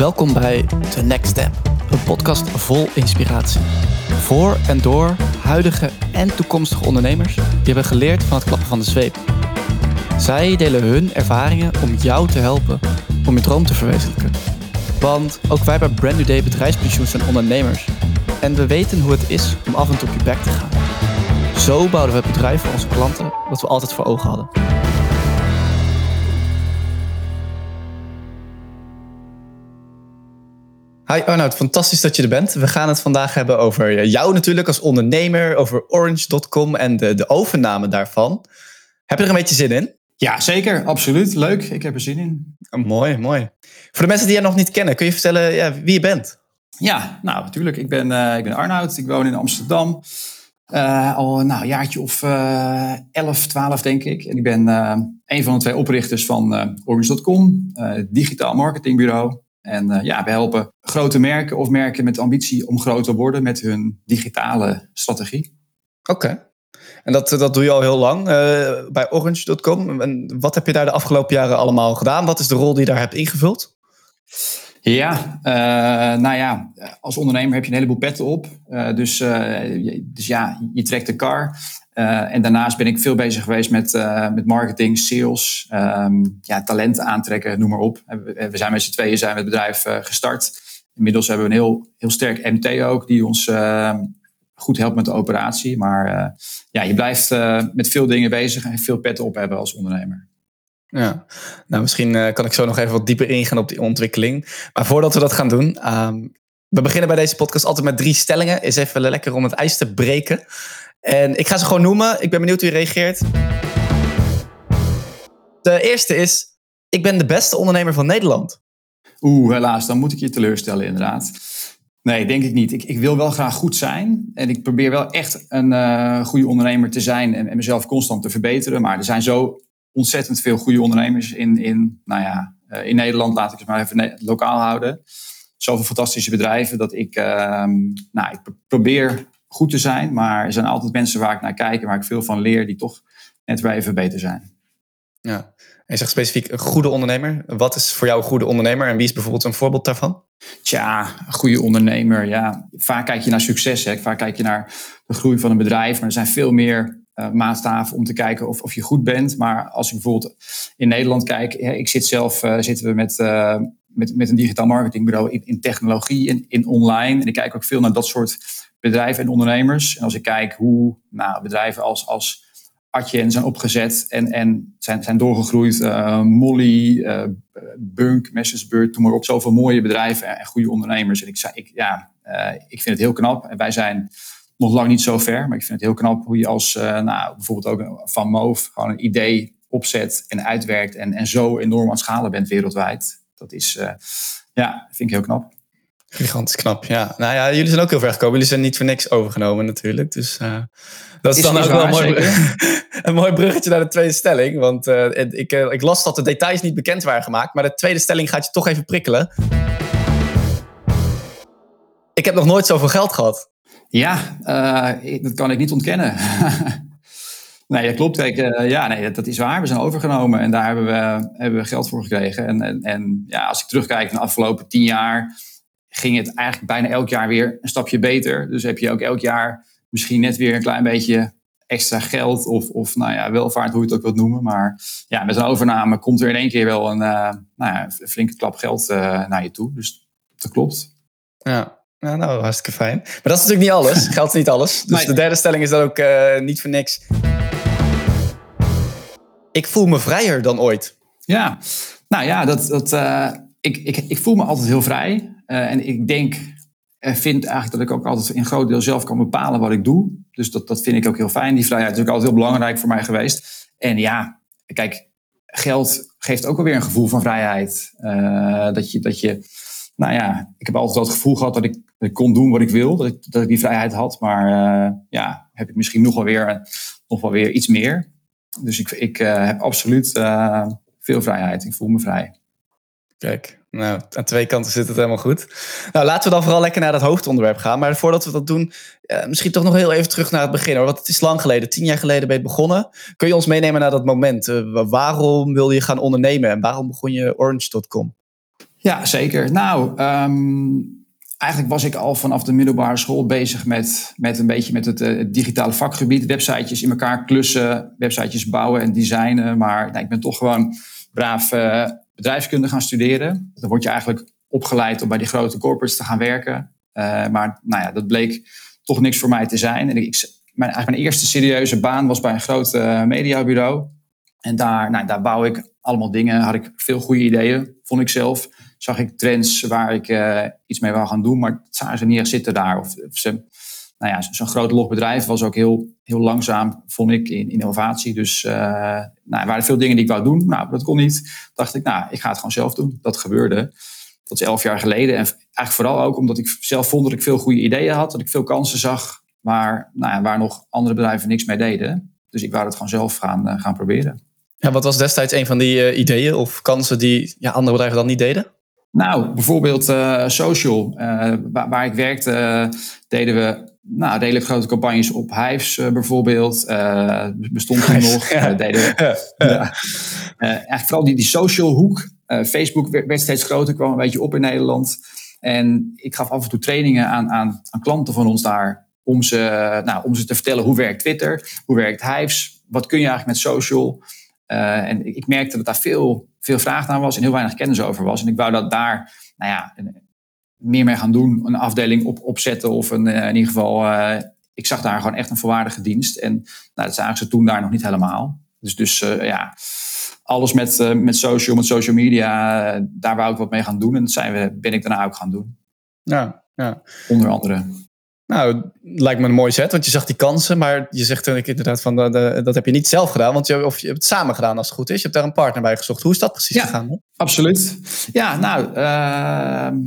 Welkom bij The Next Step, een podcast vol inspiratie. Voor en door huidige en toekomstige ondernemers die hebben geleerd van het klappen van de zweep. Zij delen hun ervaringen om jou te helpen om je droom te verwezenlijken. Want ook wij bij Brand New Day Bedrijfspensioen zijn ondernemers. En we weten hoe het is om af en toe op je bek te gaan. Zo bouwden we het bedrijf voor onze klanten wat we altijd voor ogen hadden. Hi Arnoud, fantastisch dat je er bent. We gaan het vandaag hebben over jou natuurlijk als ondernemer, over Orange.com en de, de overname daarvan. Heb je er een beetje zin in? Ja, zeker. Absoluut. Leuk. Ik heb er zin in. Oh, mooi, mooi. Voor de mensen die je nog niet kennen, kun je vertellen ja, wie je bent? Ja, nou natuurlijk. Ik ben, uh, ik ben Arnoud. Ik woon in Amsterdam. Uh, al nou, een jaartje of uh, 11, 12 denk ik. En ik ben een van de twee oprichters van Orange.com, digitaal marketingbureau. En uh, ja, we helpen grote merken of merken met ambitie om groot te worden met hun digitale strategie. Oké. En dat, dat doe je al heel lang uh, bij Orange.com. En wat heb je daar de afgelopen jaren allemaal gedaan? Wat is de rol die je daar hebt ingevuld? Ja, uh, nou ja, als ondernemer heb je een heleboel petten op. Uh, dus, dus ja, je trekt de kar. Uh, en daarnaast ben ik veel bezig geweest met, uh, met marketing, sales, um, ja, talenten aantrekken, noem maar op. We, we zijn met z'n tweeën zijn het bedrijf gestart. Inmiddels hebben we een heel, heel sterk MT ook, die ons ehm, goed helpt met de operatie. Maar ja, je blijft met veel dingen bezig en veel petten op hebben als ondernemer. Ja, nou misschien kan ik zo nog even wat dieper ingaan op die ontwikkeling. Maar voordat we dat gaan doen, um, we beginnen bij deze podcast altijd met drie stellingen. Is even lekker om het ijs te breken. En ik ga ze gewoon noemen. Ik ben benieuwd hoe je reageert. De eerste is: Ik ben de beste ondernemer van Nederland. Oeh, helaas, dan moet ik je teleurstellen, inderdaad. Nee, denk ik niet. Ik, ik wil wel graag goed zijn. En ik probeer wel echt een uh, goede ondernemer te zijn en, mezelf constant te verbeteren. Maar er zijn zo ontzettend veel goede ondernemers in, in, nou ja, uh, in Nederland. Laat ik het maar even lokaal houden. Zoveel fantastische bedrijven dat ik, uh, nou, ik probeer goed te zijn. Maar er zijn altijd mensen waar ik naar kijk en waar ik veel van leer, die toch net weer even beter zijn. Ja, en je zegt specifiek een goede ondernemer. Wat is voor jou een goede ondernemer en wie is bijvoorbeeld een voorbeeld daarvan? Tja, een goede ondernemer. Ja, vaak kijk je naar succes. Hè. Vaak kijk je naar de groei van een bedrijf. Maar er zijn veel meer uh, maatstaven om te kijken of, of je goed bent. Maar als ik bijvoorbeeld in Nederland kijk. Ik zit zelf, uh, zitten we met, uh, met, met een digitaal marketingbureau in, in technologie, in, in online. En ik kijk ook veel naar dat soort bedrijven en ondernemers. En als ik kijk hoe nou, bedrijven als, als Atjen zijn opgezet en, en zijn, zijn doorgegroeid. Uh, Molly, uh, Bunk, Messersburg, toen maar op. Zoveel mooie bedrijven en goede ondernemers. En ik, ik, ja, uh, ik vind het heel knap. En wij zijn nog lang niet zo ver. Maar ik vind het heel knap hoe je als nou, bijvoorbeeld ook Van Moof gewoon een idee opzet en uitwerkt. En, en zo enorm aan het schalen bent wereldwijd. Dat is, ja, vind ik heel knap. Gigantisch knap, ja. Nou ja, jullie zijn ook heel ver gekomen. Jullie zijn niet voor niks overgenomen natuurlijk. Dus uh, dat is, is dan ook wel een mooi, een mooi bruggetje naar de tweede stelling. Want uh, ik, uh, ik las dat de details niet bekend waren gemaakt. Maar de tweede stelling gaat je toch even prikkelen. Ik heb nog nooit zoveel geld gehad. Ja, dat kan ik niet ontkennen. nee, dat klopt. Kijk, ja, nee, dat is waar. We zijn overgenomen en daar hebben we, hebben we geld voor gekregen. En, en, en ja, als ik terugkijk naar de afgelopen tien jaar ging het eigenlijk bijna elk jaar weer een stapje beter. Dus heb je ook elk jaar misschien net weer een klein beetje extra geld of, of nou ja, welvaart, hoe je het ook wilt noemen. Maar ja, met een overname komt er in één keer wel een, uh, nou ja, een flinke klap geld uh, naar je toe. Dus dat klopt. Ja, nou, nou, hartstikke fijn. Maar dat is natuurlijk niet alles. Geld is niet alles. Dus nee. de derde stelling is dan ook uh, niet voor niks. Ik voel me vrijer dan ooit. Ja, nou ja, dat, dat, ik, ik, ik voel me altijd heel vrij. Uh, en ik denk en vind eigenlijk dat ik ook altijd in groot deel zelf kan bepalen wat ik doe. Dus dat, dat vind ik ook heel fijn. Die vrijheid is ook altijd heel belangrijk voor mij geweest. En ja, kijk, geld geeft ook alweer een gevoel van vrijheid. Uh, dat, je, dat je, nou ja, ik heb altijd het gevoel gehad dat ik, dat ik kon doen wat ik wil. Dat ik, dat ik die vrijheid had. Maar ja, heb ik misschien nog wel weer, nog wel weer iets meer. Dus ik, ik uh, heb absoluut veel vrijheid. Ik voel me vrij. Kijk, nou, aan twee kanten zit het helemaal goed. Nou, laten we dan vooral lekker naar dat hoofdonderwerp gaan. Maar voordat we dat doen, uh, misschien toch nog heel even terug naar het begin. Hoor. Want het is lang geleden, tien jaar geleden ben je begonnen. Kun je ons meenemen naar dat moment? Waarom wilde je gaan ondernemen en waarom begon je Orange.com? Ja, zeker. Nou, ehm, eigenlijk was ik al vanaf de middelbare school bezig met, met een beetje met het, uh, digitale vakgebied. Websitejes in elkaar klussen, websitejes bouwen en designen. Maar nou, ik ben toch gewoon braaf uh, bedrijfskunde gaan studeren. Dan word je eigenlijk opgeleid om bij die grote corporates te gaan werken. Uh, maar nou ja, dat bleek toch niks voor mij te zijn. En ik, mijn, mijn eerste serieuze baan was bij een groot mediabureau. En daar, nou, daar bouw ik allemaal dingen. Had ik veel goede ideeën, vond ik zelf zag ik trends waar ik uh, iets mee wou gaan doen, maar zagen ze niet echt zitten daar. Of, ze, nou ja, zo'n groot logbedrijf was ook heel, heel langzaam, vond ik, in, innovatie. Dus uh, nou, er waren veel dingen die ik wou doen. Nou, dat kon niet. Dacht ik, nou, ik ga het gewoon zelf doen. Dat gebeurde. Dat is elf jaar geleden. En eigenlijk vooral ook omdat ik zelf vond dat ik veel goede ideeën had. Dat ik veel kansen zag waar, nou ja, waar nog andere bedrijven niks mee deden. Dus ik wou het gewoon zelf gaan, uh, gaan proberen. Ja, wat was destijds een van die ideeën of kansen die ja, andere bedrijven dan niet deden? Nou, bijvoorbeeld uh, social. Uh, waar, waar, ik werkte, deden we nou, redelijk grote campagnes op Hives bijvoorbeeld. bestond toen nog. Ja. deden we, ja. eigenlijk vooral die, die social hoek. Facebook werd, werd, steeds groter, kwam een beetje op in Nederland. En ik gaf af en toe trainingen aan, aan, aan klanten van ons daar. Om ze, nou, om ze te vertellen hoe werkt Twitter, hoe werkt Hives, wat kun je eigenlijk met social. En ik, ik merkte dat daar veel veel vraag naar was en heel weinig kennis over was. En ik wou dat daar, nou ja, meer mee gaan doen. Een afdeling op, opzetten of een, eh, in ieder geval, uh, ik zag daar gewoon echt een volwaardige dienst. En nou, dat zagen ze toen daar nog niet helemaal. Dus, dus uh, ja, alles met, uh, met social, met social media, daar wou ik wat mee gaan doen. En dat zijn we, ben ik daarna ook gaan doen. Ja, ja. Onder andere. Nou, lijkt me een mooi set, want je zag die kansen, maar je zegt inderdaad van de, de, dat heb je niet zelf gedaan, want je, of je hebt het samen gedaan als het goed is. Je hebt daar een partner bij gezocht. Hoe is dat precies ja, gegaan? Absoluut. Ja, nou, uh,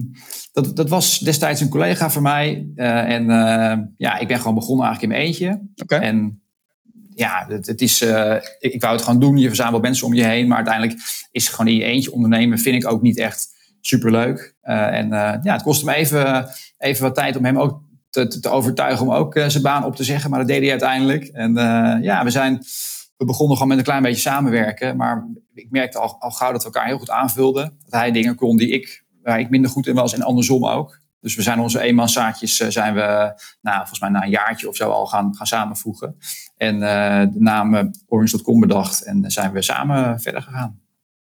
dat, dat was destijds een collega van mij. Uh, en uh, ja, ik ben gewoon begonnen eigenlijk in mijn eentje. Okay. En ja, het, het is, uh, ik, ik wou het gewoon doen. Je verzamelt mensen om je heen, maar uiteindelijk is gewoon in je eentje ondernemen, vind ik ook niet echt superleuk. en ja, het kostte me even, even wat tijd om hem ook te, te, overtuigen om ook uh, zijn baan op te zeggen. Maar dat deed hij uiteindelijk. En uh, ja, we, zijn, we begonnen gewoon met een klein beetje samenwerken. Maar ik merkte al, al gauw dat we elkaar heel goed aanvulden. Dat hij dingen kon die ik, waar ik minder goed in was en andersom ook. Dus we zijn onze eenmanszaadjes uh, zijn we, nou, volgens mij na een jaartje of zo al gaan, gaan samenvoegen. En de naam Orange.com bedacht en zijn we samen verder gegaan.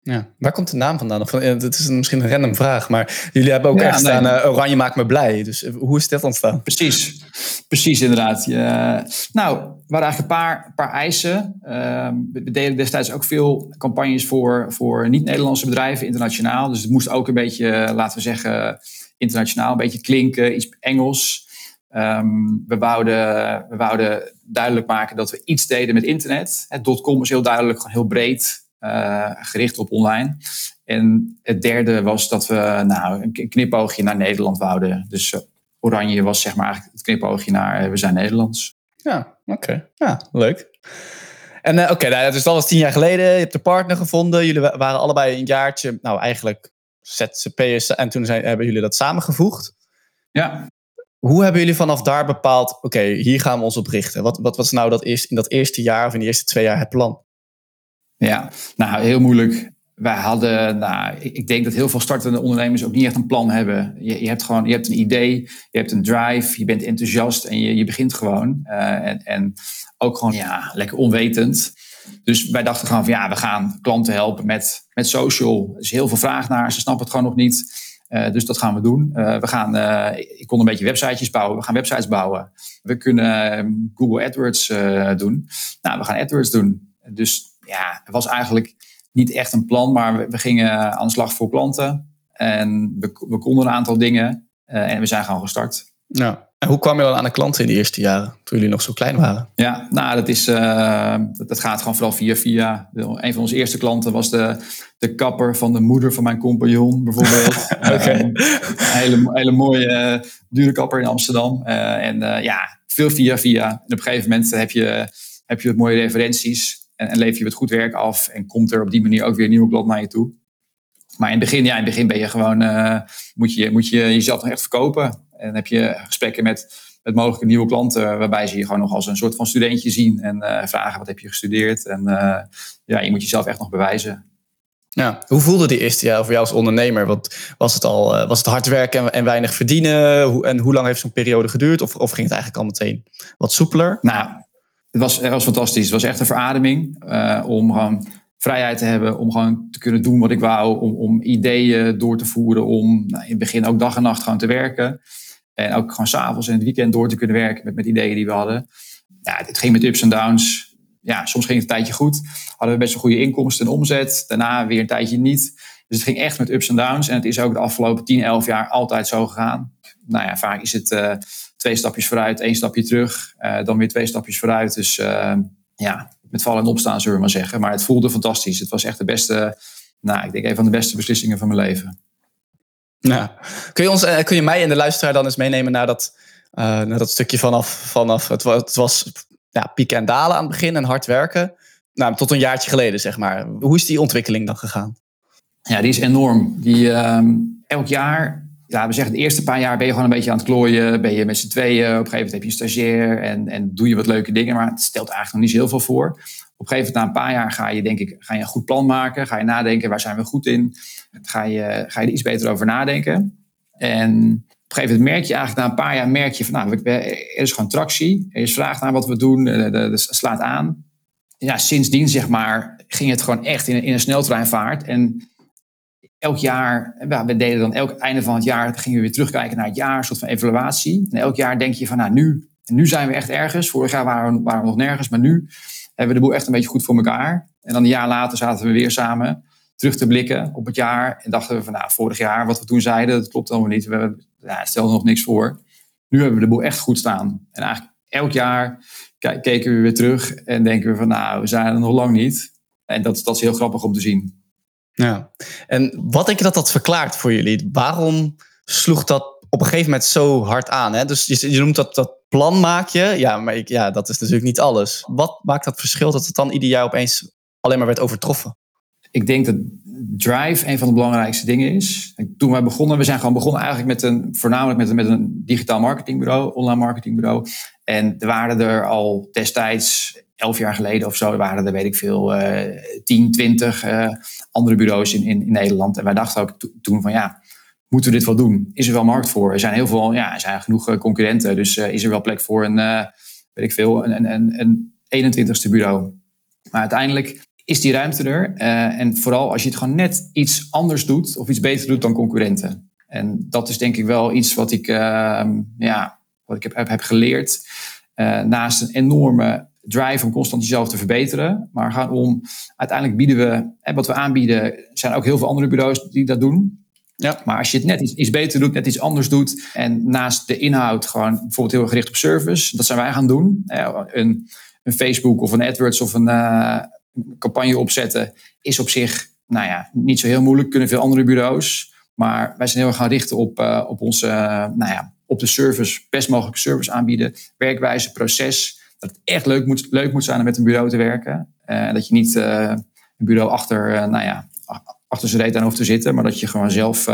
Ja. Waar komt de naam vandaan? Of, het is misschien een random vraag, maar jullie hebben ook ja, echt staan, nee. uh, oranje maakt me blij. Dus uh, hoe is dit ontstaan? Precies, precies inderdaad. Uh, nou, er waren eigenlijk een paar, paar eisen. Ehm, we deden destijds ook veel campagnes voor, voor niet-Nederlandse bedrijven, internationaal. Dus het moest ook een beetje, laten we zeggen, internationaal, een beetje klinken, iets Engels. Um, we, wouden, we wouden duidelijk maken dat we iets deden met internet. Het .com is heel duidelijk, gewoon heel breed. Uh, gericht op online. En het derde was dat we nou, een knipoogje naar Nederland wouden. Dus uh, oranje was zeg maar eigenlijk het knipoogje naar uh, we zijn Nederlands. Ja, oké. Okay. Ja, leuk. En oké, okay, nou, dus dat was tien jaar geleden. Je hebt de partner gevonden. Jullie waren allebei een jaartje, nou eigenlijk ZZP'ers. En toen zijn, hebben jullie dat samengevoegd. Ja. Hoe hebben jullie vanaf daar bepaald, oké, okay, hier gaan we ons op richten? Wat, wat was nou dat eerst, in dat eerste jaar of in de eerste twee jaar het plan? Ja, nou heel moeilijk. Wij hadden, nou, ik denk dat heel veel startende ondernemers ook niet echt een plan hebben. Je, je hebt gewoon, je hebt een idee, je hebt een drive, je bent enthousiast en je, je begint gewoon. Uh, en, en ook gewoon, ja, lekker onwetend. Dus wij dachten gewoon van ja, we gaan klanten helpen met, met social. Er is heel veel vraag naar, ze snappen het gewoon nog niet. Uh, dus dat gaan we doen. Uh, we gaan, ik kon een beetje websitejes bouwen. We gaan websites bouwen. We kunnen Google AdWords doen. Nou, we gaan AdWords doen. Dus ja, het was eigenlijk niet echt een plan, maar we, we gingen aan de slag voor klanten. En we, we konden een aantal dingen uh, en we zijn gewoon gestart. Ja. En hoe kwam je dan aan de klanten in de eerste jaren, toen jullie nog zo klein waren? Ja, nou, dat, is, uh, dat, dat, gaat gewoon vooral via via. Een van onze eerste klanten was de, de kapper van de moeder van mijn compagnon, bijvoorbeeld. okay. uh, een hele, hele mooie, dure kapper in Amsterdam. en ja, veel via via. En op een gegeven moment heb je, heb je mooie referenties. En, en lever je het goed werk af en komt er op die manier ook weer een nieuwe klant naar je toe. Maar in het begin, ja, in het begin ben je gewoon, uh, moet, je, moet je jezelf nog echt verkopen. En heb je gesprekken met, met mogelijke nieuwe klanten, waarbij ze je gewoon nog als een soort van studentje zien en uh, vragen wat heb je gestudeerd. En uh, ja, je moet jezelf echt nog bewijzen. Ja, hoe voelde die eerste jaar voor jou als ondernemer? Want was het al was het hard werken en, weinig verdienen? en hoe lang heeft zo'n periode geduurd? Of, of ging het eigenlijk al meteen wat soepeler? Nou, het was, het was fantastisch. Het was echt een verademing om gewoon vrijheid te hebben om gewoon te kunnen doen wat ik wou, om, om ideeën door te voeren, om nou, in het begin ook dag en nacht gewoon te werken. En ook gewoon s'avonds en het weekend door te kunnen werken met, met ideeën die we hadden. Ja, het ging met ups en downs. Ja, soms ging het een tijdje goed. Hadden we best wel goede inkomsten en omzet. Daarna weer een tijdje niet. Dus het ging echt met ups en downs. En het is ook de afgelopen 10, 11 jaar altijd zo gegaan. Nou ja, vaak is het uh, twee stapjes vooruit, één stapje terug. Uh, dan weer twee stapjes vooruit. Dus uh, ja, met vallen en opstaan, zullen we maar zeggen. Maar het voelde fantastisch. Het was echt de beste, nou, ik denk een van de beste beslissingen van mijn leven. Nou, kun je, ons, eh, kun je mij en de luisteraar dan eens meenemen naar dat, naar dat stukje vanaf, vanaf het, het was ja, pieken en dalen aan het begin en hard werken. Nou, tot een jaartje geleden, zeg maar. Hoe is die ontwikkeling dan gegaan? Ja, die is enorm. Die, uh, elk jaar ja, we zeggen, de eerste paar jaar ben je gewoon een beetje aan het klooien. Ben je met z'n tweeën. Op een gegeven moment heb je een stagiair en, en doe je wat leuke dingen. Maar het stelt eigenlijk nog niet zo heel veel voor. Op een gegeven moment, na een paar jaar, ga je, denk ik, ga je een goed plan maken. Ga je nadenken, waar zijn we goed in? Ga je, ga je er iets beter over nadenken. En op een gegeven moment merk je eigenlijk, na een paar jaar, merk je van, nou, er is gewoon tractie. Er is vraag naar wat we doen. Er slaat aan. Ja, sindsdien, zeg maar, ging het gewoon echt in, in een sneltreinvaart. En elk jaar, we deden dan elk einde van het jaar, gingen we weer terugkijken naar het jaar, een soort van evaluatie. En elk jaar denk je van, nou nu, nu zijn we echt ergens. Vorig jaar waren we, waren we nog nergens, maar nu hebben we de boel echt een beetje goed voor elkaar. En dan een jaar later zaten we weer samen terug te blikken op het jaar. En dachten we van, nou, vorig jaar, wat we toen zeiden, dat klopt allemaal niet. We ja, stelden nog niks voor. Nu hebben we de boel echt goed staan. En eigenlijk elk jaar keken we weer terug en denken we van, nou, we zijn er nog lang niet. En dat, dat is heel grappig om te zien. Ja, en wat denk je dat dat verklaart voor jullie? Waarom sloeg dat op een gegeven moment zo hard aan? Hè? Dus je, je noemt dat, dat plan maak je. Ja, maar ik, ja, dat is natuurlijk niet alles. Wat maakt dat verschil dat het dan ieder jaar opeens alleen maar werd overtroffen? Ik denk dat drive een van de belangrijkste dingen is. Toen wij begonnen, we zijn gewoon begonnen eigenlijk met een, voornamelijk met een, met een digitaal marketingbureau, online marketingbureau. En er waren er al destijds elf jaar geleden of zo waren er, weet ik veel, uh, 10, 20 andere bureaus in, in, in, Nederland. En wij dachten ook toen van ja, moeten we dit wel doen? Is er wel markt voor? Er zijn heel veel, ja, er zijn genoeg eh, concurrenten. Dus uh, is er wel plek voor een, uh, weet ik veel, een, een, een 21ste bureau. Maar uiteindelijk is die ruimte er. en vooral als je het gewoon net iets anders doet of iets beter doet dan concurrenten. En dat is denk ik wel iets wat ik, ehm, ja, wat ik heb, heb geleerd. naast een enorme drive om constant jezelf te verbeteren. Maar gaan om, uiteindelijk bieden we, hè, wat we aanbieden, zijn ook heel veel andere bureaus die dat doen. Ja. Maar als je het net iets, iets, beter doet, net iets anders doet. En naast de inhoud gewoon bijvoorbeeld heel gericht op service. Dat zijn wij gaan doen. Een, een Facebook of een AdWords of een uh, campagne opzetten is op zich nou ja, niet zo heel moeilijk. Kunnen veel andere bureaus. Maar wij zijn heel erg gaan richten op, uh, op onze, uh, nou ja, op de service, best mogelijke service aanbieden. Werkwijze, proces dat het echt leuk moet, leuk moet zijn om met een bureau te werken. Uh, dat je niet uh, een bureau achter, uh, nou ja, achter zijn reet aan hoeft te zitten, maar dat je gewoon zelf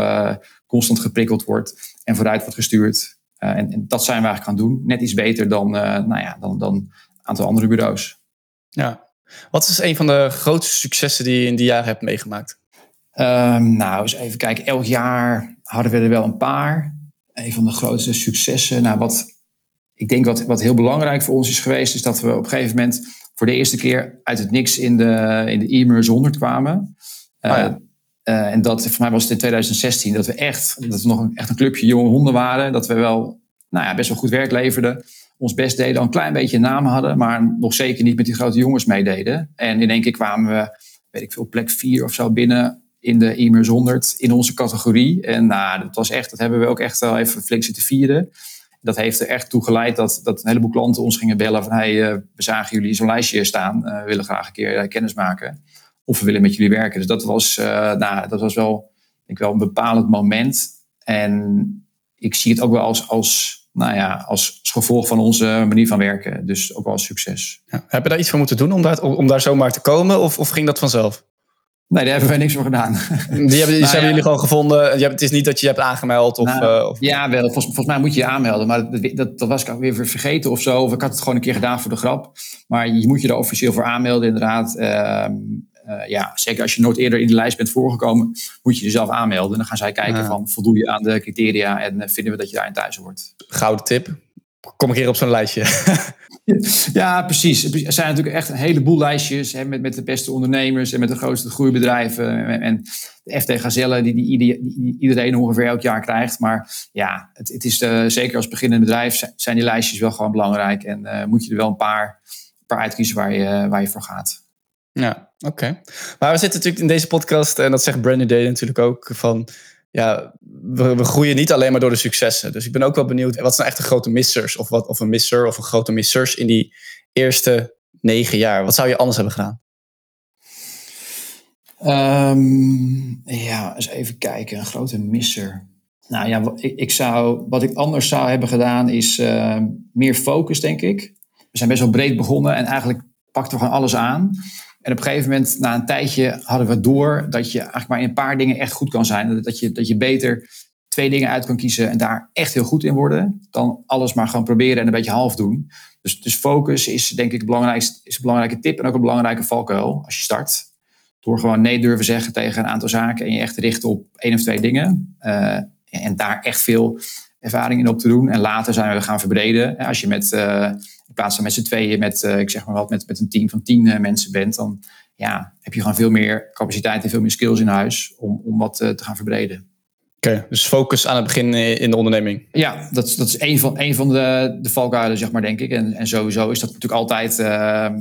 constant geprikkeld wordt en vooruit wordt gestuurd. En, en, dat zijn we eigenlijk gaan doen. Net iets beter dan, nou ja, dan, dan een aantal andere bureaus. Ja. Wat is een van de grootste successen die je in die jaren hebt meegemaakt? Um, nou, eens even kijken. Elk jaar hadden we er wel een paar. Een van de grootste successen. Nou, wat ik denk wat, wat heel belangrijk voor ons is geweest, is dat we op een gegeven moment voor de eerste keer uit het niks in de, in de e 100 kwamen. Oh ja. uh, en dat, voor mij was het in 2016, dat we echt, dat we nog een, echt een clubje jonge honden waren. Dat we wel, nou ja, best wel goed werk leverden. Ons best deden, al een klein beetje naam hadden, maar nog zeker niet met die grote jongens meededen. En in één keer kwamen we, weet ik veel, plek 4 of zo binnen in de e 100 in onze categorie. En nou, dat was echt, dat hebben we ook echt wel even flink zitten vieren. Dat heeft er echt toe geleid dat, dat een heleboel klanten ons gingen bellen van hey, uh, we zagen jullie zo'n lijstje staan, uh, we willen graag een keer uh, kennis maken. Of we willen met jullie werken. Dus dat was, nou, dat was wel, denk wel een bepalend moment. En ik zie het ook wel als, als, nou ja, als, gevolg van onze manier van werken. Dus ook wel als succes. Ja. Heb je daar iets voor moeten doen om daar, om daar zomaar te komen? Of, of ging dat vanzelf? Nee, daar hebben wij niks voor gedaan. Die, hebben, die nou, hebben jullie gewoon gevonden. Je hebt, het is niet dat je hebt aangemeld. Of, nou, uh, of... Ja, wel. Volgens, volgens, mij moet je je aanmelden. Maar dat, dat, dat, was ik ook weer vergeten of zo. Of ik had het gewoon een keer gedaan voor de grap. Maar je moet je er officieel voor aanmelden, inderdaad. Uh, ja, zeker als je nooit eerder in de lijst bent voorgekomen, moet je jezelf aanmelden. En dan gaan zij kijken van voldoe je aan de criteria en vinden we dat je daarin thuis hoort. Gouden tip. Kom ik hier op zo'n lijstje. Ja, precies. Er zijn natuurlijk echt een heleboel lijstjes hè, met, met de beste ondernemers en met de grootste groeibedrijven. En, de FT Gazelle, die, die, die, iedereen ongeveer elk jaar krijgt. Maar ja, het, het is uh, zeker als beginnend bedrijf zijn die lijstjes wel gewoon belangrijk. En uh, moet je er wel een paar, paar uitkiezen waar je, waar je voor gaat. Ja, oké. Maar we zitten natuurlijk in deze podcast, en dat zegt Brandon Day natuurlijk ook, van ja, we, groeien niet alleen maar door de successen. Dus ik ben ook wel benieuwd, wat zijn echt de grote missers? Of, wat, of een misser of een grote missers in die eerste negen jaar? Wat zou je anders hebben gedaan? Um, ja, eens even kijken. Een grote misser. Nou ja, ik, ik zou, wat ik anders zou hebben gedaan is uh, meer focus, denk ik. We zijn best wel breed begonnen en eigenlijk pakten we gewoon alles aan. En op een gegeven moment, na een tijdje, hadden we door dat je eigenlijk maar in een paar dingen echt goed kan zijn. Dat je, dat je beter twee dingen uit kan kiezen en daar echt heel goed in worden, dan alles maar gewoon proberen en een beetje half doen. Dus, dus focus is denk ik belangrijkste, is een belangrijke tip en ook een belangrijke valkuil als je start. Door gewoon nee durven zeggen tegen een aantal zaken en je echt richten op één of twee dingen. Uh, en daar echt veel ervaring in op te doen. En later zijn we gaan verbreden. Als je met, uh, in plaats van met z'n tweeën, met, uh, ik zeg maar wat, met, met een team van tien uh, mensen bent, dan ja, heb je gewoon veel meer capaciteit en veel meer skills in huis om, om wat te gaan verbreden. Oké, okay, dus focus aan het begin in de onderneming. Ja, dat, dat is een van, een van de, de valkuilen, zeg maar, denk ik. En, en sowieso is dat natuurlijk altijd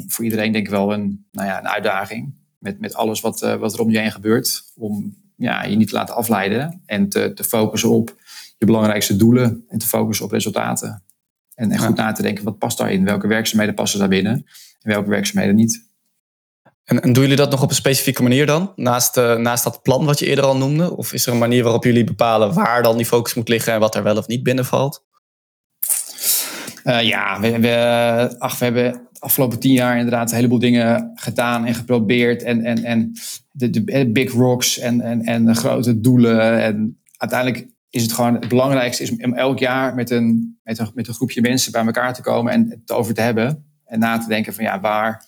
voor iedereen, denk ik wel, een, nou ja, een uitdaging. Met, met alles wat, wat er om je heen gebeurt. Om ja, je niet te laten afleiden en te, te focussen op je belangrijkste doelen en te focussen op resultaten. En, en goed na te denken, wat past daarin? Welke werkzaamheden passen daar binnen en welke werkzaamheden niet? En, en doen jullie dat nog op een specifieke manier dan? Naast, uh, naast dat plan wat je eerder al noemde? Of is er een manier waarop jullie bepalen waar dan die focus moet liggen en wat er wel of niet binnenvalt? Uh, ja, we, we, ach, we hebben de afgelopen tien jaar inderdaad een heleboel dingen gedaan en geprobeerd. En, en, en de, de big rocks en, en, en grote doelen. En uiteindelijk is het gewoon het belangrijkste is om elk jaar met een, met, een, met een groepje mensen bij elkaar te komen en het over te hebben. En na te denken van ja, waar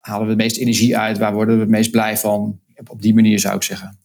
halen we de meeste energie uit? Waar worden we het meest blij van? Op die manier zou ik zeggen.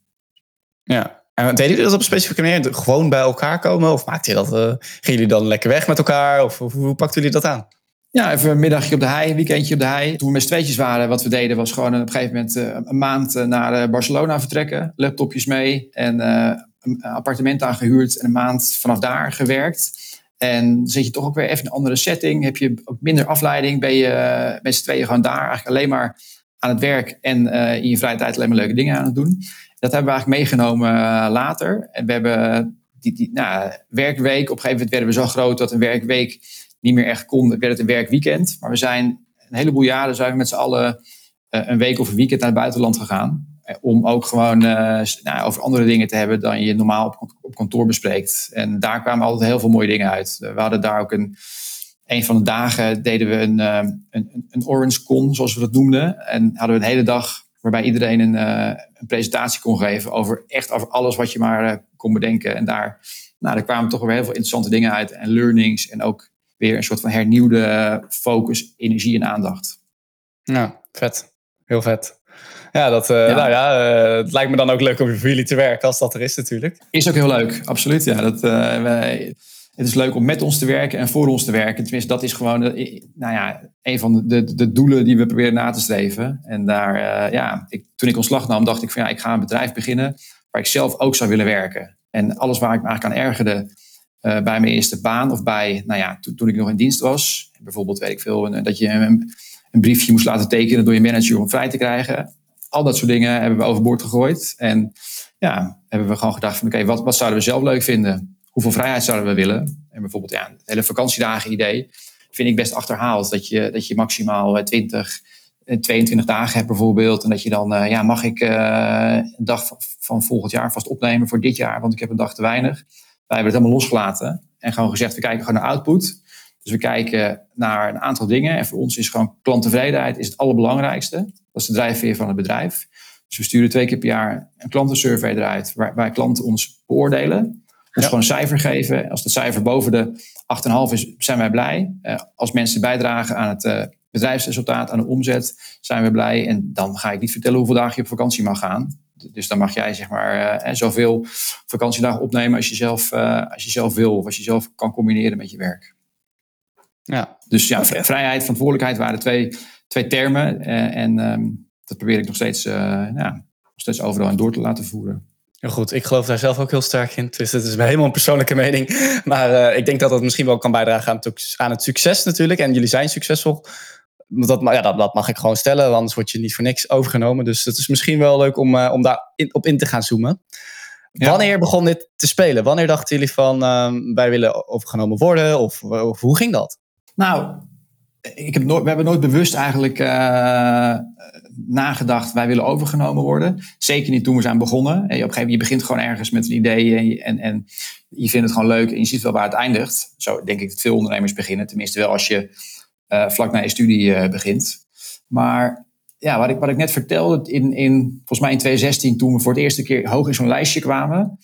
Ja, en deden jullie dat op een specifieke manier? Gewoon bij elkaar komen? Of maakte je dat, uh, gingen jullie dan lekker weg met elkaar? Of, of hoe pakten jullie dat aan? Ja, even een middagje op de hei, een weekendje op de hei. Toen we met z'n tweetjes waren, wat we deden was gewoon op een gegeven moment uh, een maand naar Barcelona vertrekken. Laptopjes mee en uh, een appartement aangehuurd en een maand vanaf daar gewerkt. En zit je toch ook weer even in een andere setting. Heb je ook minder afleiding. Ben je met z'n tweeën gewoon daar eigenlijk alleen maar aan het werk. En uh, in je vrije tijd alleen maar leuke dingen aan het doen. Dat hebben we eigenlijk meegenomen later. En we hebben die, die nou, werkweek. Op een gegeven moment werden we zo groot dat een werkweek niet meer echt kon. werd het een werkweekend. Maar we zijn een heleboel jaren zijn we met z'n allen een week of een weekend naar het buitenland gegaan. Om ook gewoon uh, nou, over andere dingen te hebben dan je normaal op, op, kantoor bespreekt. En daar kwamen altijd heel veel mooie dingen uit. We hadden daar ook een. Een van de dagen deden we een, een, een Orange Con, zoals we dat noemden. En hadden we een hele dag waarbij iedereen een, een presentatie kon geven over echt over alles wat je maar kon bedenken. En daar, nou, daar kwamen toch weer heel veel interessante dingen uit. En learnings en ook weer een soort van hernieuwde focus, energie en aandacht. Ja, vet. Heel vet. Ja, dat, uh, ja. Nou ja, uh, het lijkt me dan ook leuk om voor jullie te werken als dat er is natuurlijk. Is ook heel leuk, absoluut. Ja, dat, uh, wij, het is leuk om met ons te werken en voor ons te werken. Tenminste, dat is gewoon nou ja, een van de, de, de, doelen die we proberen na te streven. En daar, ja, ik, toen ik ontslag nam, dacht ik van ja, ik ga een bedrijf beginnen waar ik zelf ook zou willen werken. En alles waar ik me eigenlijk aan ergerde bij mijn eerste baan of bij, nou ja, toen, toen ik nog in dienst was. Bijvoorbeeld, weet ik veel, dat je een, een briefje moest laten tekenen door je manager om vrij te krijgen al dat soort dingen hebben we overboord gegooid. En ja, hebben we gewoon gedacht van oké, wat, wat zouden we zelf leuk vinden? Hoeveel vrijheid zouden we willen? En bijvoorbeeld ja, het hele vakantiedagen idee vind ik best achterhaald. Dat je, dat je maximaal 20, eh, 22 eh, dagen hebt bijvoorbeeld. En dat je dan, uh, ja, mag ik een dag van, van, volgend jaar vast opnemen voor dit jaar, want ik heb een dag te weinig. Wij hebben het helemaal losgelaten en gewoon gezegd, we kijken gewoon naar output. Dus we kijken naar een aantal dingen. En voor ons is gewoon klanttevredenheid is het allerbelangrijkste. Dat is de drijfveer van het bedrijf. Dus we sturen twee keer per jaar een klantensurvey eruit, waar, waar klanten ons beoordelen. Ons gewoon een cijfer geven. Als het cijfer boven de 8,5 is, zijn wij blij. Uh, als mensen bijdragen aan het uh, bedrijfsresultaat, aan de omzet zijn we blij. En dan ga ik niet vertellen hoeveel dagen je op vakantie mag gaan. Dus dan mag jij zeg maar uh, zoveel vakantiedagen opnemen als je, zelf, als je zelf wil. Of als je zelf kan combineren met je werk. Ja. Dus ja, vrijheid, verantwoordelijkheid waren twee, twee termen. Uh, en um, dat probeer ik nog steeds, ja, nog steeds overal aan door te laten voeren. Heel goed, ik geloof daar zelf ook heel sterk in. Dus het is helemaal een persoonlijke mening. Maar ik denk dat dat misschien wel kan bijdragen aan het, aan het succes natuurlijk. En jullie zijn succesvol dat, ja, dat, dat, mag ik gewoon stellen, anders word je niet voor niks overgenomen. Dus het is misschien wel leuk om, uh, om daar in, op in te gaan zoomen. Wanneer begon dit te spelen? Wanneer dachten jullie van uh, wij willen overgenomen worden? Of, of, hoe ging dat? Nou, ik heb nooit, we hebben nooit bewust eigenlijk uh, nagedacht wij willen overgenomen worden. Zeker niet toen we zijn begonnen. En je, op een gegeven moment, je begint gewoon ergens met een idee en, en, en je vindt het gewoon leuk en je ziet wel waar het eindigt. Zo denk ik dat veel ondernemers beginnen. Tenminste wel als je uh, vlak na je studie uh, begint. Maar ja, wat ik, wat ik net vertelde, in, in, volgens mij in 2016, toen we voor het eerste keer hoog in zo'n lijstje kwamen,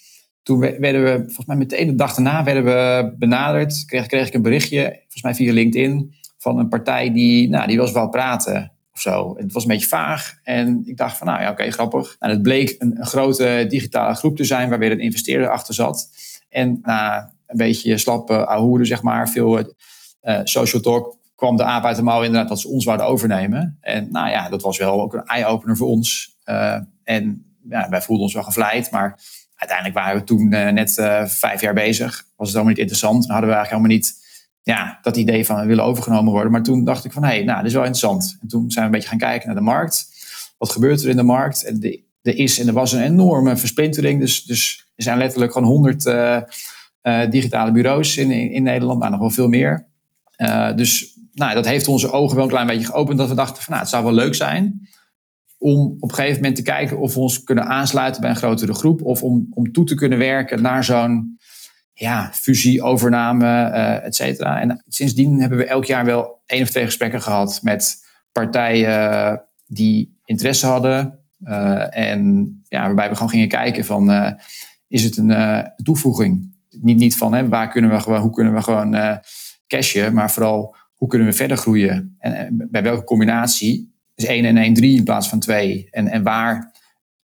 toen werden we, volgens mij meteen de dag daarna, werden we benaderd. Kreeg, kreeg ik een berichtje, volgens mij via LinkedIn, van een partij die, nou, die was wel praten of zo. Het was een beetje vaag en ik dacht van, nou ja, oké, grappig. En het bleek een, grote digitale groep te zijn waar weer een investeerder achter zat. En na een beetje slappe ahoeren, zeg maar, veel uh, social talk, kwam de aap uit de mouw inderdaad dat ze ons zouden overnemen. En nou ja, dat was wel ook een eye-opener voor ons. Uh, en ja, wij voelden ons wel gevleid, maar uiteindelijk waren we toen uh, net uh, vijf jaar bezig. Was het helemaal niet interessant. Dan hadden we eigenlijk helemaal niet ja, dat idee van we willen overgenomen worden. Maar toen dacht ik van, hé, hey, nou, dit is wel interessant. En toen zijn we een beetje gaan kijken naar de markt. Wat gebeurt er in de markt? En de, er is en er was een enorme versplintering. Dus, dus er zijn letterlijk gewoon honderd digitale bureaus in, in, Nederland. Nou, nog wel veel meer. dus nou, dat heeft onze ogen wel een klein beetje geopend. Dat we dachten van nou, het zou wel leuk zijn om op een gegeven moment te kijken of we ons kunnen aansluiten bij een grotere groep. Of om, om toe te kunnen werken naar zo'n ja, fusie, overname, uh, et cetera. En sindsdien hebben we elk jaar wel één of twee gesprekken gehad met partijen die interesse hadden. Uh, en ja, waarbij we gewoon gingen kijken van, uh, is het een toevoeging? Niet, niet van, hè, waar kunnen we gewoon, hoe kunnen we gewoon cashen, maar vooral hoe kunnen we verder groeien? En, bij welke combinatie? Is 1 en 1 3 in plaats van 2. En, en waar,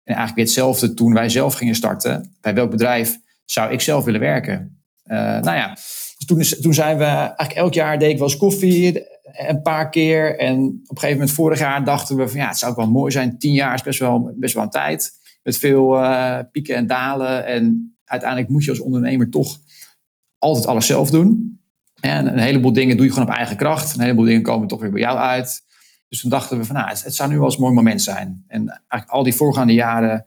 en eigenlijk weer hetzelfde toen wij zelf gingen starten. Bij welk bedrijf zou ik zelf willen werken? Uh, nou ja, dus toen, toen zijn we eigenlijk elk jaar deed ik wel eens koffie een paar keer. En op een gegeven moment vorig jaar dachten we van ja, het zou ook wel mooi zijn. Tien jaar is best wel, best wel een tijd. Met veel uh, pieken en dalen. En uiteindelijk moet je als ondernemer toch altijd alles zelf doen. En een heleboel dingen doe je gewoon op eigen kracht. Een heleboel dingen komen toch weer bij jou uit. Dus toen dachten we van, nou, het, zou nu wel eens een mooi moment zijn. En eigenlijk al die voorgaande jaren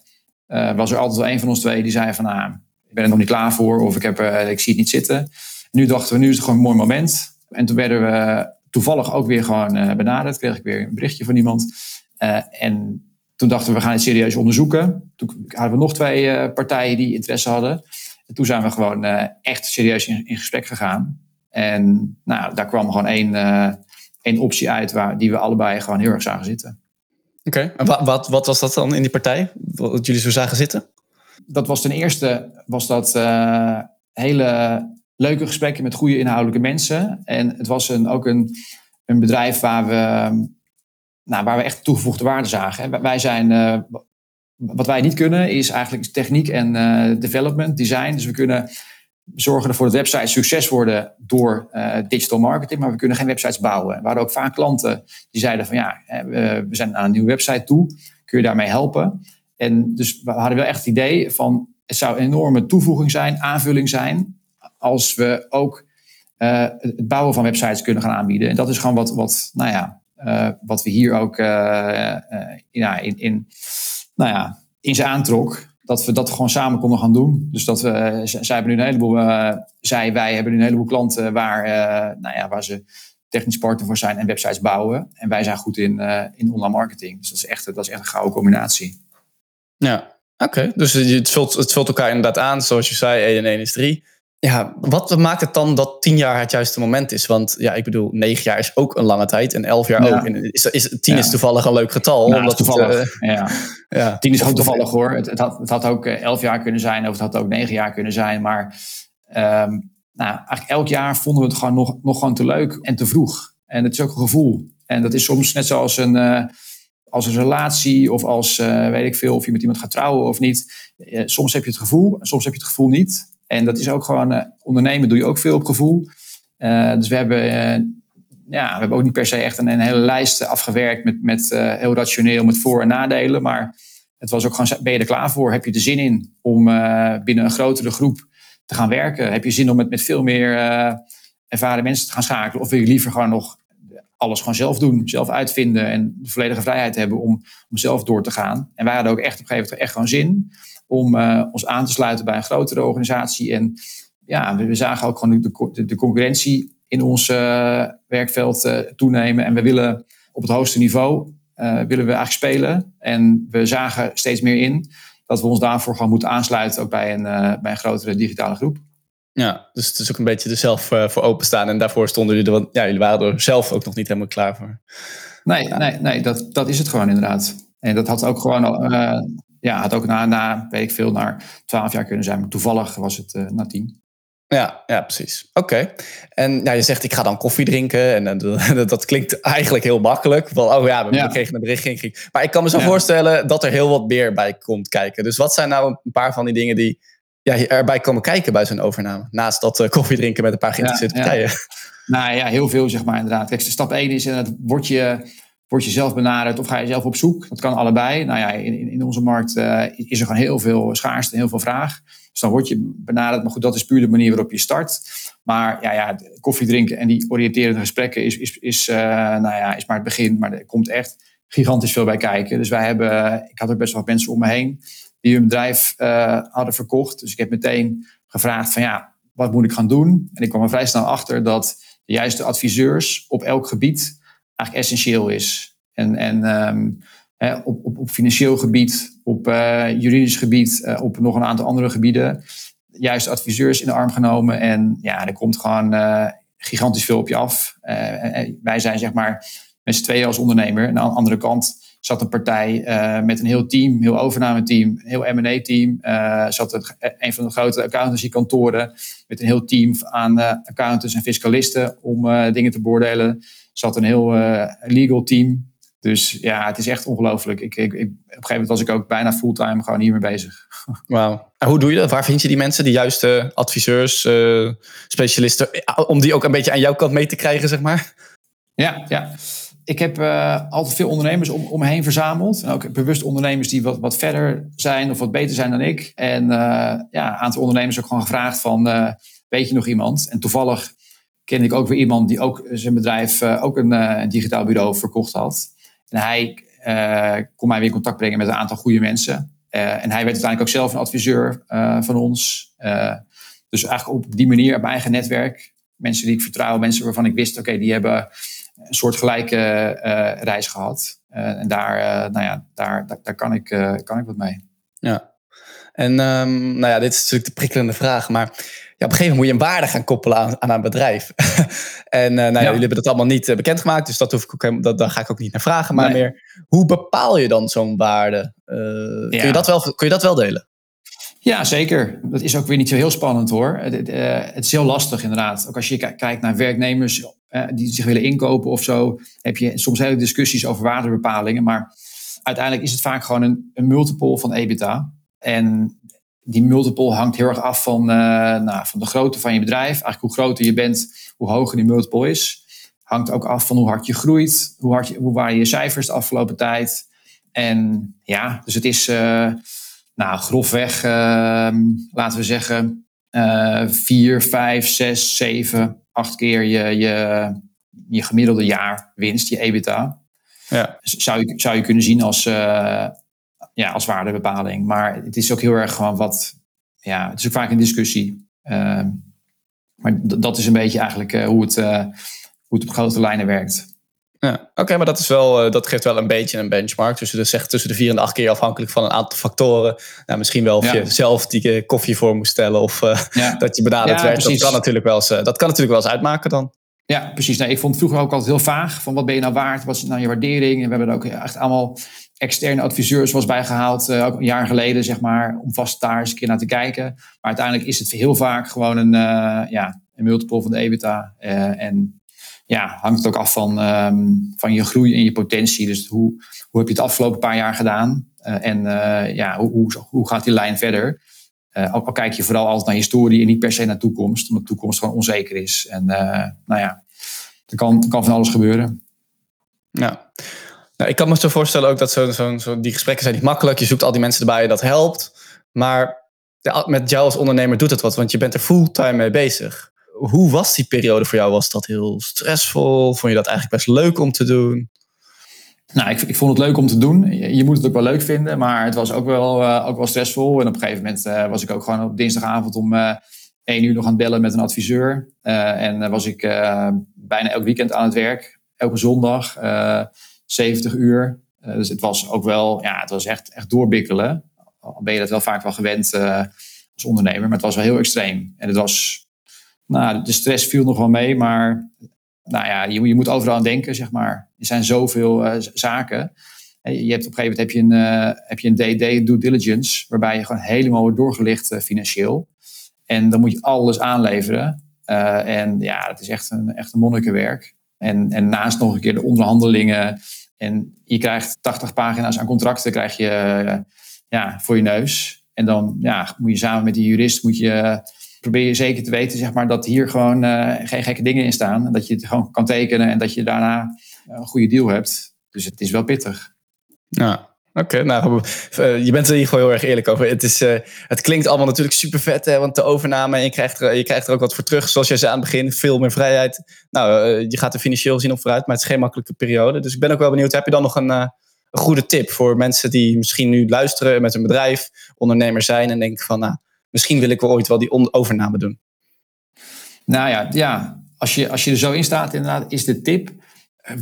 uh, was er altijd wel een van ons twee die zei van, nou, ik ben er nog niet klaar voor of ik, heb, uh, ik zie het niet zitten. nu dachten we, nu is het gewoon een mooi moment. En toen werden we toevallig ook weer gewoon uh, benaderd. Kreeg ik weer een berichtje van iemand. en toen dachten we, we gaan het serieus onderzoeken. Toen hadden we nog twee partijen die interesse hadden. En toen zijn we gewoon echt serieus in, in gesprek gegaan. En nou, daar kwam gewoon één, één optie uit waar, die we allebei gewoon heel erg zagen zitten. Oké, en wat, wat, wat, was dat dan in die partij? Wat jullie zo zagen zitten? Dat was ten eerste was dat uh, hele leuke gesprekken met goede inhoudelijke mensen. En het was een, ook een, een bedrijf waar we, nou, waar we echt toegevoegde waarde zagen. Wij zijn, uh, wat wij niet kunnen is eigenlijk techniek en development, design. Dus we kunnen zorgen ervoor dat websites succes worden door uh, digital marketing, maar we kunnen geen websites bouwen. We hadden ook vaak klanten die zeiden van ja, we zijn aan een nieuwe website toe, kun je daarmee helpen? En dus we hadden wel echt het idee van het zou een enorme toevoeging zijn, aanvulling zijn, als we ook uh, het bouwen van websites kunnen gaan aanbieden. En dat is gewoon wat, wat nou ja, uh, wat we hier ook in, in, nou ja, in ze aantrok dat we dat gewoon samen konden gaan doen. Dus dat we, zij hebben nu een heleboel, uh, zij, wij hebben nu een heleboel klanten waar, uh, nou ja, waar ze technisch partner voor zijn en websites bouwen. En wij zijn goed in, in online marketing. Dus dat is echt, dat is echt een gouden combinatie. Ja, oké. Dus het vult, het vult elkaar inderdaad aan. Zoals je zei, 1 en 1 is 3 ja, wat maakt het dan dat tien jaar het juiste moment is? Want ja, ik bedoel, negen jaar is ook een lange tijd en elf jaar ook. En is, is, tien is toevallig een leuk getal. Nou, omdat toevallig, het, uh, ja. ja. Tien is ook toevallig hoor. Het, het, had, het had ook eh, elf jaar kunnen zijn of het had ook negen jaar kunnen zijn. Maar um, nou, eigenlijk elk jaar vonden we het gewoon nog, nog gewoon te leuk en te vroeg. En het is ook een gevoel. En dat is soms net zoals een, uh, als een relatie of als, uh, weet ik veel, of je met iemand gaat trouwen of niet. Soms heb je het gevoel, soms heb je het gevoel niet. En dat is ook gewoon, ondernemen doe je ook veel op gevoel. dus we hebben, ja, we hebben ook niet per se echt een, een hele lijst afgewerkt met, met heel rationeel, met voor- en nadelen. Maar het was ook gewoon, ben je er klaar voor? Heb je er zin in om binnen een grotere groep te gaan werken? Heb je zin om met, met veel meer ervaren mensen te gaan schakelen? Of wil je liever gewoon nog alles gewoon zelf doen, zelf uitvinden en de volledige vrijheid hebben om, om zelf door te gaan? En wij hadden ook echt op een gegeven moment echt gewoon zin om uh, ons aan te sluiten bij een grotere organisatie. En ja, we, we zagen ook gewoon de, de, de concurrentie in ons uh, werkveld uh, toenemen. En we willen op het hoogste niveau willen we eigenlijk spelen. En we zagen steeds meer in dat we ons daarvoor gewoon moeten aansluiten, ook bij een, bij een grotere digitale groep. Ja, dus het is ook een beetje er zelf voor openstaan. En daarvoor stonden jullie er, want ja, jullie waren er zelf ook nog niet helemaal klaar voor. Nee, nee, nee dat, dat is het gewoon inderdaad. En dat had ook gewoon, uh, ja, had ook na, na, weet ik veel, naar twaalf jaar kunnen zijn. Maar toevallig was het uh, na tien. Ja, ja, precies. Oké. En ja, je zegt, ik ga dan koffie drinken. En dat, dat klinkt eigenlijk heel makkelijk. Wel, oh ja, we ja. kregen een bericht. Maar ik kan me zo ja. voorstellen dat er heel wat meer bij komt kijken. Dus wat zijn nou een paar van die dingen die ja, erbij komen kijken bij zo'n overname? Naast dat uh, koffie drinken met een paar geïnteresseerde ja, partijen. Nou ja, heel veel zeg maar inderdaad. Kijk, stap 1 is inderdaad, word je, word je zelf benaderd of ga je zelf op zoek? Dat kan allebei. Nou ja, in, in onze markt uh, is er gewoon heel veel schaarste en heel veel vraag. Dus dan word je benaderd. Maar goed, dat is puur de manier waarop je start. Maar ja, ja koffie drinken en die oriënterende gesprekken is, is, is, uh, nou ja, is maar het begin. Maar er komt echt gigantisch veel bij kijken. Dus wij hebben, ik had ook best wel mensen om me heen die hun bedrijf uh, hadden verkocht. Dus ik heb meteen gevraagd van ja, wat moet ik gaan doen? En ik kwam er vrij snel achter dat de juiste adviseurs op elk gebied eigenlijk essentieel is. En, en um, hè, op, op, op, financieel gebied, op uh, juridisch gebied, uh, op nog een aantal andere gebieden. Juist adviseurs in de arm genomen. En ja, er komt gewoon gigantisch veel op je af. wij zijn zeg maar met z'n tweeën als ondernemer. En aan de andere kant zat een partij met een heel team, heel overnameteam, een heel M&A-team. Zat een, van de grote accountancy-kantoren met een heel team aan accountants en fiscalisten om dingen te beoordelen. Zat een heel legal team. Dus ja, het is echt ongelooflijk. Ik, ik, ik, op een gegeven moment was ik ook bijna fulltime gewoon hiermee bezig. Wauw. En hoe doe je dat? Waar vind je die mensen, die juiste adviseurs, specialisten, om die ook een beetje aan jouw kant mee te krijgen, zeg maar? Ja, ja ik heb uh, altijd veel ondernemers om, om me heen verzameld. En ook bewust ondernemers die wat, wat verder zijn of wat beter zijn dan ik. En uh, ja, een aantal ondernemers ook gewoon gevraagd van, weet je nog iemand? En toevallig ken ik ook weer iemand die ook zijn bedrijf ook een, een digitaal bureau verkocht had. En hij kon mij weer in contact brengen met een aantal goede mensen. en hij werd uiteindelijk ook zelf een adviseur van ons. dus eigenlijk op die manier, op mijn eigen netwerk. Mensen die ik vertrouw, mensen waarvan ik wist, oké, die hebben een soortgelijke uh, reis gehad. En daar, nou ja, daar, daar, kan, ik, kan ik wat mee. Ja. En um, nou ja, dit is natuurlijk de prikkelende vraag, maar ja, op een gegeven moment moet je een waarde gaan koppelen aan, aan een bedrijf. en nou ja, jullie hebben dat allemaal niet bekendgemaakt, dus dat hoef ik ook, dat, daar ga ik ook niet naar vragen. Maar nee. meer, hoe bepaal je dan zo'n waarde? Ja. kun, je dat wel, kun je dat wel delen? Ja, zeker. Dat is ook weer niet zo heel spannend hoor. Het, uh, het is heel lastig inderdaad. Ook als je kijkt naar werknemers uh, die zich willen inkopen of zo, heb je soms hele discussies over waardebepalingen. Maar uiteindelijk is het vaak gewoon een, een multiple van EBITDA. En die multiple hangt heel erg af van, uh, nou, van de grootte van je bedrijf. Eigenlijk hoe groter je bent, hoe hoger die multiple is. Hangt ook af van hoe hard je groeit, hoe, hard je, hoe waren je cijfers de afgelopen tijd. En ja, dus het is nou, grofweg, uh, laten we zeggen, uh, vier, vijf, zes, zeven, acht keer je, je, je gemiddelde jaar winst, je EBITDA. Ja. Zou, je, zou je kunnen zien als, ja, als waardebepaling. Maar het is ook heel erg gewoon wat, ja, het is ook vaak een discussie. Ehm, maar dat is een beetje eigenlijk uh, hoe, het, hoe het op grote lijnen werkt. Ja, oké, maar dat, is wel, eh, dat geeft wel een beetje een benchmark. Dus de, zegt tussen de vier en de acht keer afhankelijk van een aantal factoren. Nou, misschien wel of je zelf die eh, koffie voor moest stellen of uh, dat je benaderd ja, werd. Dat kan, natuurlijk wel eens, dat kan natuurlijk wel eens uitmaken dan. Ja, precies. Nee, ik vond het vroeger ook altijd heel vaag. Van wat ben je nou waard? Wat is nou je waardering? En we hebben er ook echt allemaal externe adviseurs was bijgehaald. Uh, ook een jaar geleden, zeg maar. Om vast daar eens een keer naar te kijken. Maar uiteindelijk is het heel vaak gewoon een, uh, ja, een multiple van de EBITDA. Uh, en ja, hangt het ook af van, ehm, van je groei en je potentie. Dus hoe, hoe heb je het afgelopen paar jaar gedaan? en ja, hoe, hoe, hoe gaat die lijn verder? Uh, ook al kijk je vooral altijd naar historie en niet per se naar toekomst, omdat toekomst gewoon onzeker is. En uh, nou ja, er kan, kan van alles gebeuren. Ja. Nou, ik kan me zo voorstellen ook dat zo, zo, zo, die gesprekken zijn niet makkelijk. Je zoekt al die mensen erbij, dat helpt. Maar met jou als ondernemer doet het wat, want je bent er fulltime mee bezig. Hoe was die periode voor jou? Was dat heel stressvol? Vond je dat eigenlijk best leuk om te doen? Nou, ik, ik, vond het leuk om te doen. Je, moet het ook wel leuk vinden, maar het was ook wel, uh, ook wel stressvol. En op een gegeven moment uh, was ik ook gewoon op dinsdagavond om uh, één uur nog aan het bellen met een adviseur. en was ik bijna elk weekend aan het werk. Elke zondag, 70 uur. dus het was ook wel, ja, het was echt, echt doorbikkelen. Al ben je dat wel vaak wel gewend als ondernemer, maar het was wel heel extreem. En het was, nou, de stress viel nog wel mee, maar nou ja, je, je, moet overal aan denken, zeg maar. Er zijn zoveel uh, zaken. Je hebt op een gegeven moment heb je een, uh, heb je een DD, due diligence, waarbij je gewoon helemaal wordt doorgelicht financieel. En dan moet je alles aanleveren. en ja, het is echt een, echt monnikenwerk. En, en naast nog een keer de onderhandelingen. En je krijgt 80 pagina's aan contracten krijg je, ja, voor je neus. En dan ja, moet je samen met die jurist moet je probeer je zeker te weten zeg maar, dat hier gewoon geen gekke dingen in staan. Dat je het gewoon kan tekenen en dat je daarna eh, een goede deal hebt. Dus het is wel pittig. Ja, Oké, nou, uh, je bent er in ieder geval heel erg eerlijk over. Het, is, uh, het klinkt allemaal natuurlijk super vet, hè, want de overname en je krijgt, er, je krijgt er ook wat voor terug. Zoals jij zei aan het begin, veel meer vrijheid. Nou, uh, je gaat er financieel zien op vooruit, maar het is geen makkelijke periode. Dus ik ben ook wel benieuwd, heb je dan nog een, een goede tip voor mensen die misschien nu luisteren met een bedrijf, ondernemer zijn en denken van, nou, misschien wil ik wel ooit wel die overname doen. Nou ja, ja als, je, als je er zo in staat, inderdaad, is de tip.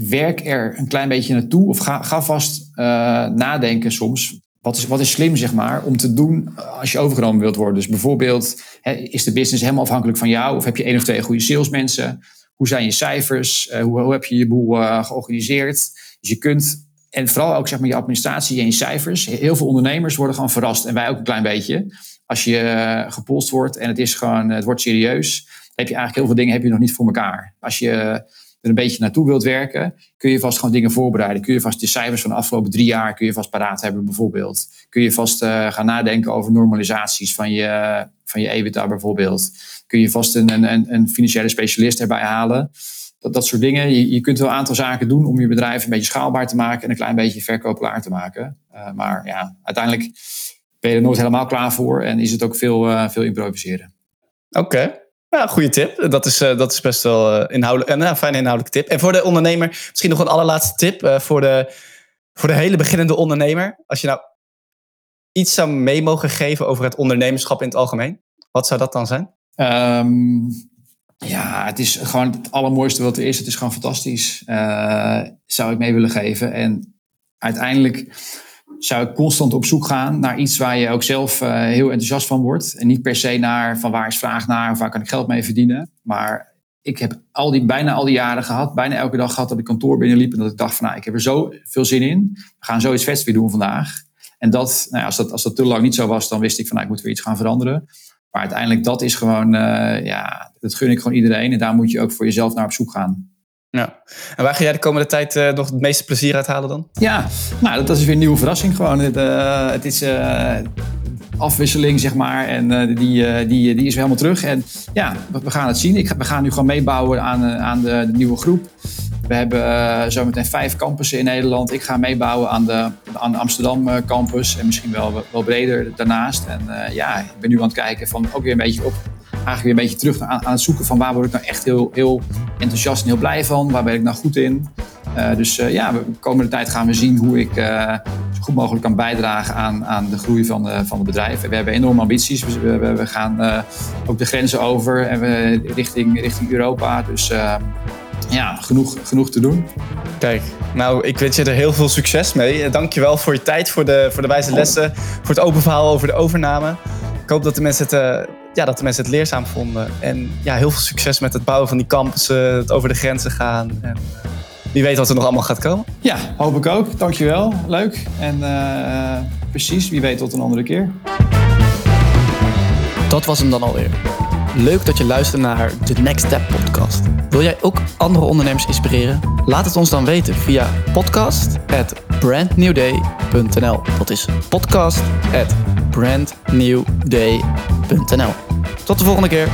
Werk er een klein beetje naartoe. Of ga, ga vast uh, nadenken soms. Wat is, wat is slim, zeg maar, om te doen als je overgenomen wilt worden? Dus bijvoorbeeld, hè, is de business helemaal afhankelijk van jou? Of heb je één of twee goede salesmensen? Hoe zijn je cijfers? Uh, hoe, heb je je boel georganiseerd? Dus je kunt, en vooral ook zeg maar je administratie en je cijfers. Heel veel ondernemers worden gewoon verrast. En wij ook een klein beetje als je eh, gepolst wordt en het is gewoon, het wordt serieus, heb je eigenlijk heel veel dingen heb je nog niet voor elkaar. Als je er een beetje naartoe wilt werken, kun je vast gewoon dingen voorbereiden. Kun je vast de cijfers van de afgelopen drie jaar kun je vast paraat hebben bijvoorbeeld. Kun je vast uh, gaan nadenken over normalisaties van je, van je EBITDA bijvoorbeeld. Kun je vast een, een, financiële specialist erbij halen. Dat, dat soort dingen. Je, je kunt wel een aantal zaken doen om je bedrijf een beetje schaalbaar te maken en een klein beetje verkoopklaar te maken. Uh, maar ja, uiteindelijk ben je er nooit helemaal klaar voor en is het ook veel, uh, veel improviseren. Oké. Ja, goede tip. Dat is, uh, dat is best wel uh, inhoudelijk, een fijne inhoudelijke tip. En voor de ondernemer, misschien nog een allerlaatste tip voor, de, voor de hele beginnende ondernemer. Als je nou iets zou mee mogen geven over het ondernemerschap in het algemeen, wat zou dat dan zijn? Um, ja, het is gewoon het allermooiste wat er is. Het is gewoon fantastisch. zou ik mee willen geven. En uiteindelijk zou ik constant op zoek gaan naar iets waar je ook zelf uh, heel enthousiast van wordt. En niet per se naar van waar is vraag naar of waar kan ik geld mee verdienen. Maar ik heb al die, bijna al die jaren gehad, bijna elke dag gehad dat ik kantoor binnenliep. En dat ik dacht van nou, ik heb er zo veel zin in. We gaan zoiets vets weer doen vandaag. En dat, nou ja, als, dat, als dat te lang niet zo was, dan wist ik van nou, ik moet weer iets gaan veranderen. Maar uiteindelijk, dat is gewoon, uh, ja, dat gun ik gewoon iedereen. En daar moet je ook voor jezelf naar op zoek gaan. Ja. En waar ga jij de komende tijd uh, nog het meeste plezier uit halen dan? Ja, nou, dat is weer een nieuwe verrassing gewoon. Het, uh, het is uh, afwisseling, zeg maar. En die, die, die is weer helemaal terug. En ja, we gaan het zien. Ik, we gaan nu gewoon meebouwen aan, aan de, de nieuwe groep. We hebben zometeen vijf campussen in Nederland. Ik ga meebouwen aan de, aan de Amsterdam campus. En misschien wel, wel breder daarnaast. En ja, ik ben nu aan het kijken van ook weer een beetje op eigenlijk weer een beetje terug aan, aan het zoeken van waar word ik nou echt heel, heel enthousiast en heel blij van. Waar ben ik nou goed in. Uh, dus uh, ja, de komende tijd gaan we zien hoe ik uh, zo goed mogelijk kan bijdragen aan, aan de groei van, van het bedrijf. We hebben enorme ambities. We, we, we gaan ook de grenzen over en we richting, richting Europa. Dus ja, genoeg, genoeg te doen. Kijk, nou, ik wens je er heel veel succes mee. Dankjewel voor je tijd, voor de, voor de wijze lessen, voor het open verhaal over de overname. Ik hoop dat de mensen het ja, dat de mensen het leerzaam vonden. En ja, heel veel succes met het bouwen van die campussen, het over de grenzen gaan. En, uh, wie weet wat er nog allemaal gaat komen. Ja, hoop ik ook. Dankjewel. Leuk. En uh, precies, wie weet tot een andere keer. Dat was hem dan alweer. Leuk dat je luistert naar de Next Step podcast. Wil jij ook andere ondernemers inspireren? Laat het ons dan weten via podcast@brandnewday.nl. Dat is podcast@brandnewday.nl. Tot de volgende keer.